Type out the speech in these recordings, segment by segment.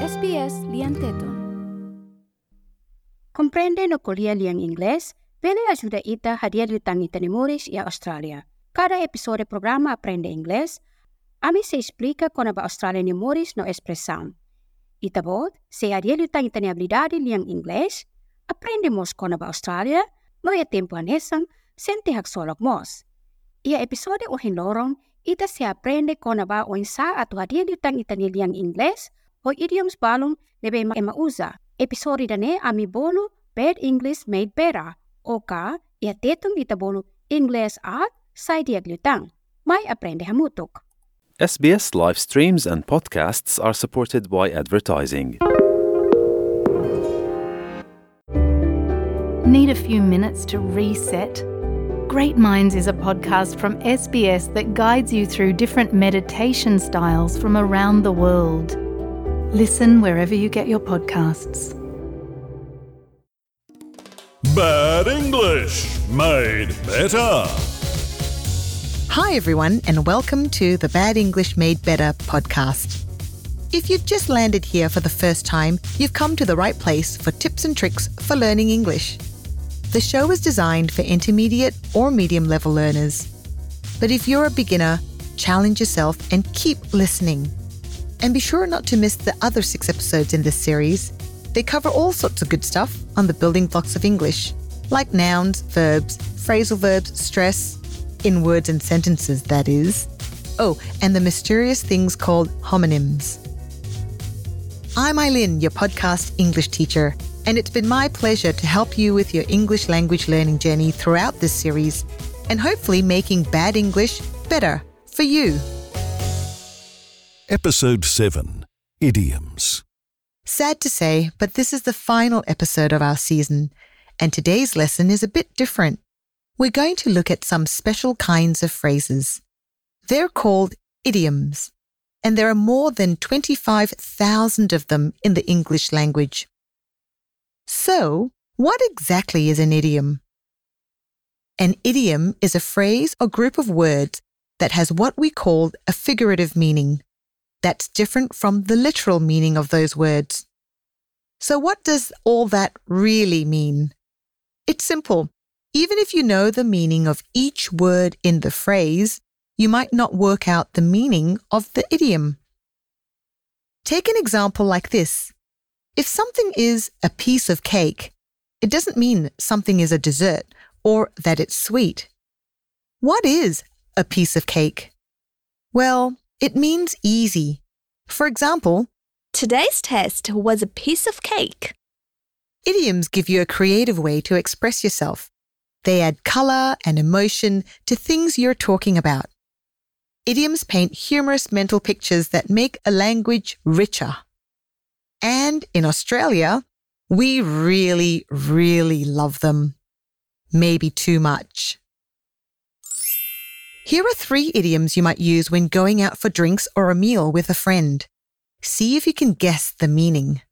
SBS Lianteton. Komprende no Corea liang inglés, pele ajuda ita hadia tangi tenimores ya Australia. Kada episode programa Aprende Inglés, ami se explica con aba Australia nimores no expresan. Ita bod, se hadia liutangi teni habilidad liang inglés, aprendemos con aba Australia, no ya tempo anesan, sente hak solok mos. Ia episode ohin lorong, ita se aprende con aba oinsa atau hadia tangi ita liang inglés, o idioms balong lebe ma mauza. Episode dane ami bolu Bad English Made Better o ka ia tetong ita bolu English at sai diag lutang. Mai aprende hamutok. SBS live streams and podcasts are supported by advertising. Need a few minutes to reset? Great Minds is a podcast from SBS that guides you through different meditation styles from around the world. Listen wherever you get your podcasts. Bad English made better. Hi, everyone, and welcome to the Bad English Made Better podcast. If you've just landed here for the first time, you've come to the right place for tips and tricks for learning English. The show is designed for intermediate or medium level learners. But if you're a beginner, challenge yourself and keep listening. And be sure not to miss the other six episodes in this series. They cover all sorts of good stuff on the building blocks of English, like nouns, verbs, phrasal verbs, stress, in words and sentences, that is. Oh, and the mysterious things called homonyms. I'm Eileen, your podcast English teacher, and it's been my pleasure to help you with your English language learning journey throughout this series and hopefully making bad English better for you. Episode 7 Idioms. Sad to say, but this is the final episode of our season, and today's lesson is a bit different. We're going to look at some special kinds of phrases. They're called idioms, and there are more than 25,000 of them in the English language. So, what exactly is an idiom? An idiom is a phrase or group of words that has what we call a figurative meaning that's different from the literal meaning of those words. So, what does all that really mean? It's simple. Even if you know the meaning of each word in the phrase, you might not work out the meaning of the idiom. Take an example like this. If something is a piece of cake, it doesn't mean something is a dessert or that it's sweet. What is a piece of cake? Well, it means easy. For example, Today's test was a piece of cake. idioms give you a creative way to express yourself. They add color and emotion to things you're talking about. Idioms paint humorous mental pictures that make a language richer. And in Australia, we really, really love them. Maybe too much. Here are three idioms you might use when going out for drinks or a meal with a friend. See if you can guess the meaning.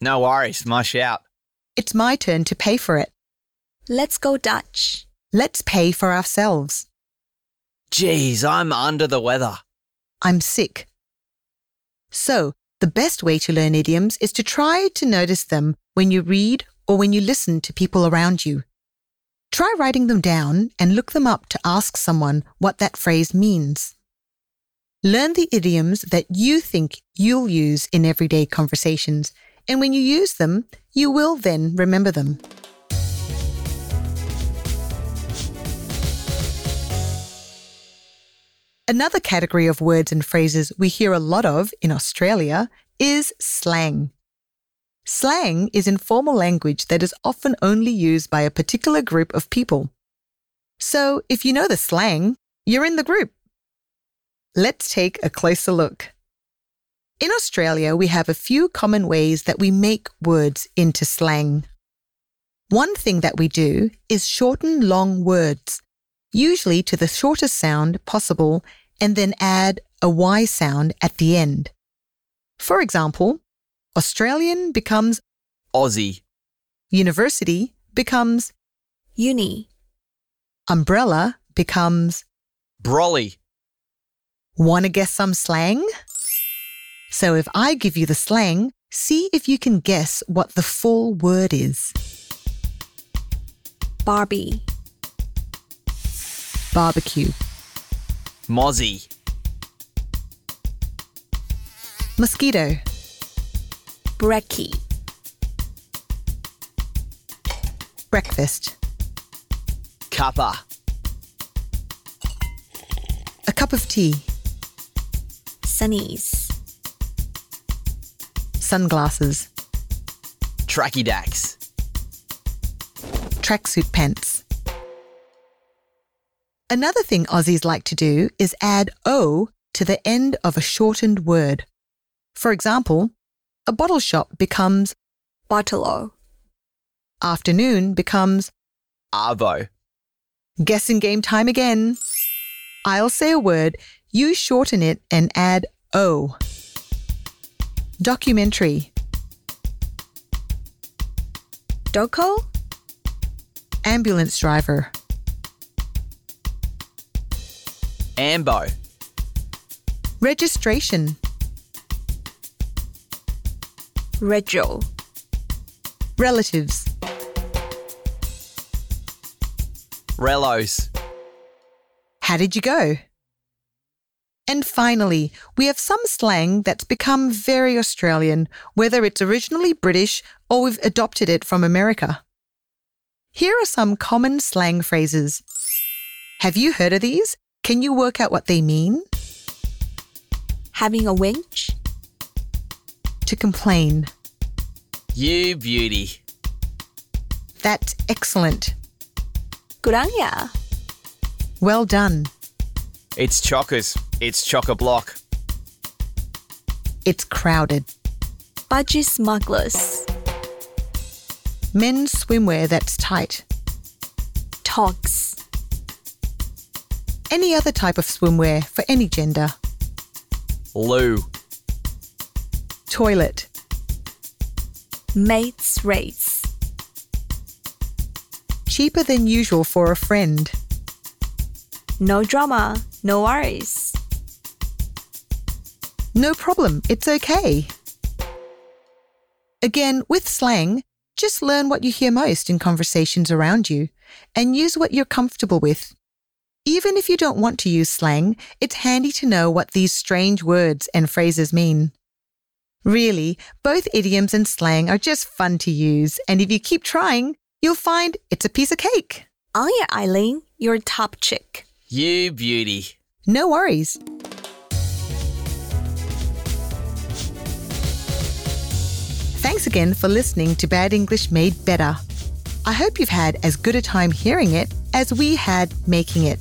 No worries, my shout. It's my turn to pay for it. Let's go Dutch. Let's pay for ourselves. Geez, I'm under the weather. I'm sick. So, the best way to learn idioms is to try to notice them when you read or when you listen to people around you. Try writing them down and look them up to ask someone what that phrase means. Learn the idioms that you think you'll use in everyday conversations, and when you use them, you will then remember them. Another category of words and phrases we hear a lot of in Australia is slang. Slang is informal language that is often only used by a particular group of people. So if you know the slang, you're in the group. Let's take a closer look. In Australia, we have a few common ways that we make words into slang. One thing that we do is shorten long words, usually to the shortest sound possible, and then add a Y sound at the end. For example, Australian becomes Aussie. university becomes Uni. umbrella becomes Brolly. Want to guess some slang? So if I give you the slang, See if you can guess what the full word is. Barbie. Barbecue, Mozzie. mosquito, Brekkie. breakfast, Cuppa. a cup of tea, Sunnies. sunglasses, Tracky Dax. tracksuit pants. Another thing Aussies like to do is add O to the end of a shortened word. For example, a bottle shop becomes Bottle. afternoon becomes Arvo. guessing game time again. I'll say a word, you shorten it and add O. Documentary, Doco. ambulance driver, Ambo. registration, Rego. relatives, Relos. How did you go? And finally, we have some slang that's become very Australian, whether it's originally British or we've adopted it from America. Here are some common slang phrases. Have you heard of these? Can you work out what they mean? Having a winch. To complain. You beauty. That's excellent. Kurangya. Well done. It's chockers. It's chock a block. It's crowded. Budgie smugglers. Men's swimwear that's tight. Togs. Any other type of swimwear for any gender. Loo. Toilet. Mates race. Cheaper than usual for a friend. No drama. No worries. No problem, it's okay. Again, with slang, just learn what you hear most in conversations around you and use what you're comfortable with. Even if you don't want to use slang, it's handy to know what these strange words and phrases mean. Really, both idioms and slang are just fun to use, and if you keep trying, you'll find it's a piece of cake. On your Eileen, you're a top chick. You beauty. No worries. Thanks again for listening to Bad English Made Better. I hope you've had as good a time hearing it as we had making it.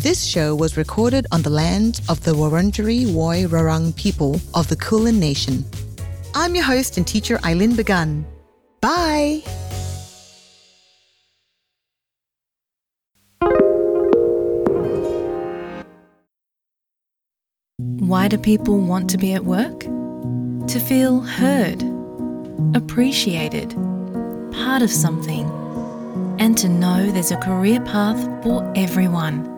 This show was recorded on the land of the Wurundjeri Woi Wurrung people of the Kulin Nation. I'm your host and teacher Eileen Begun. Bye! Why do people want to be at work? To feel heard, appreciated, part of something, and to know there's a career path for everyone.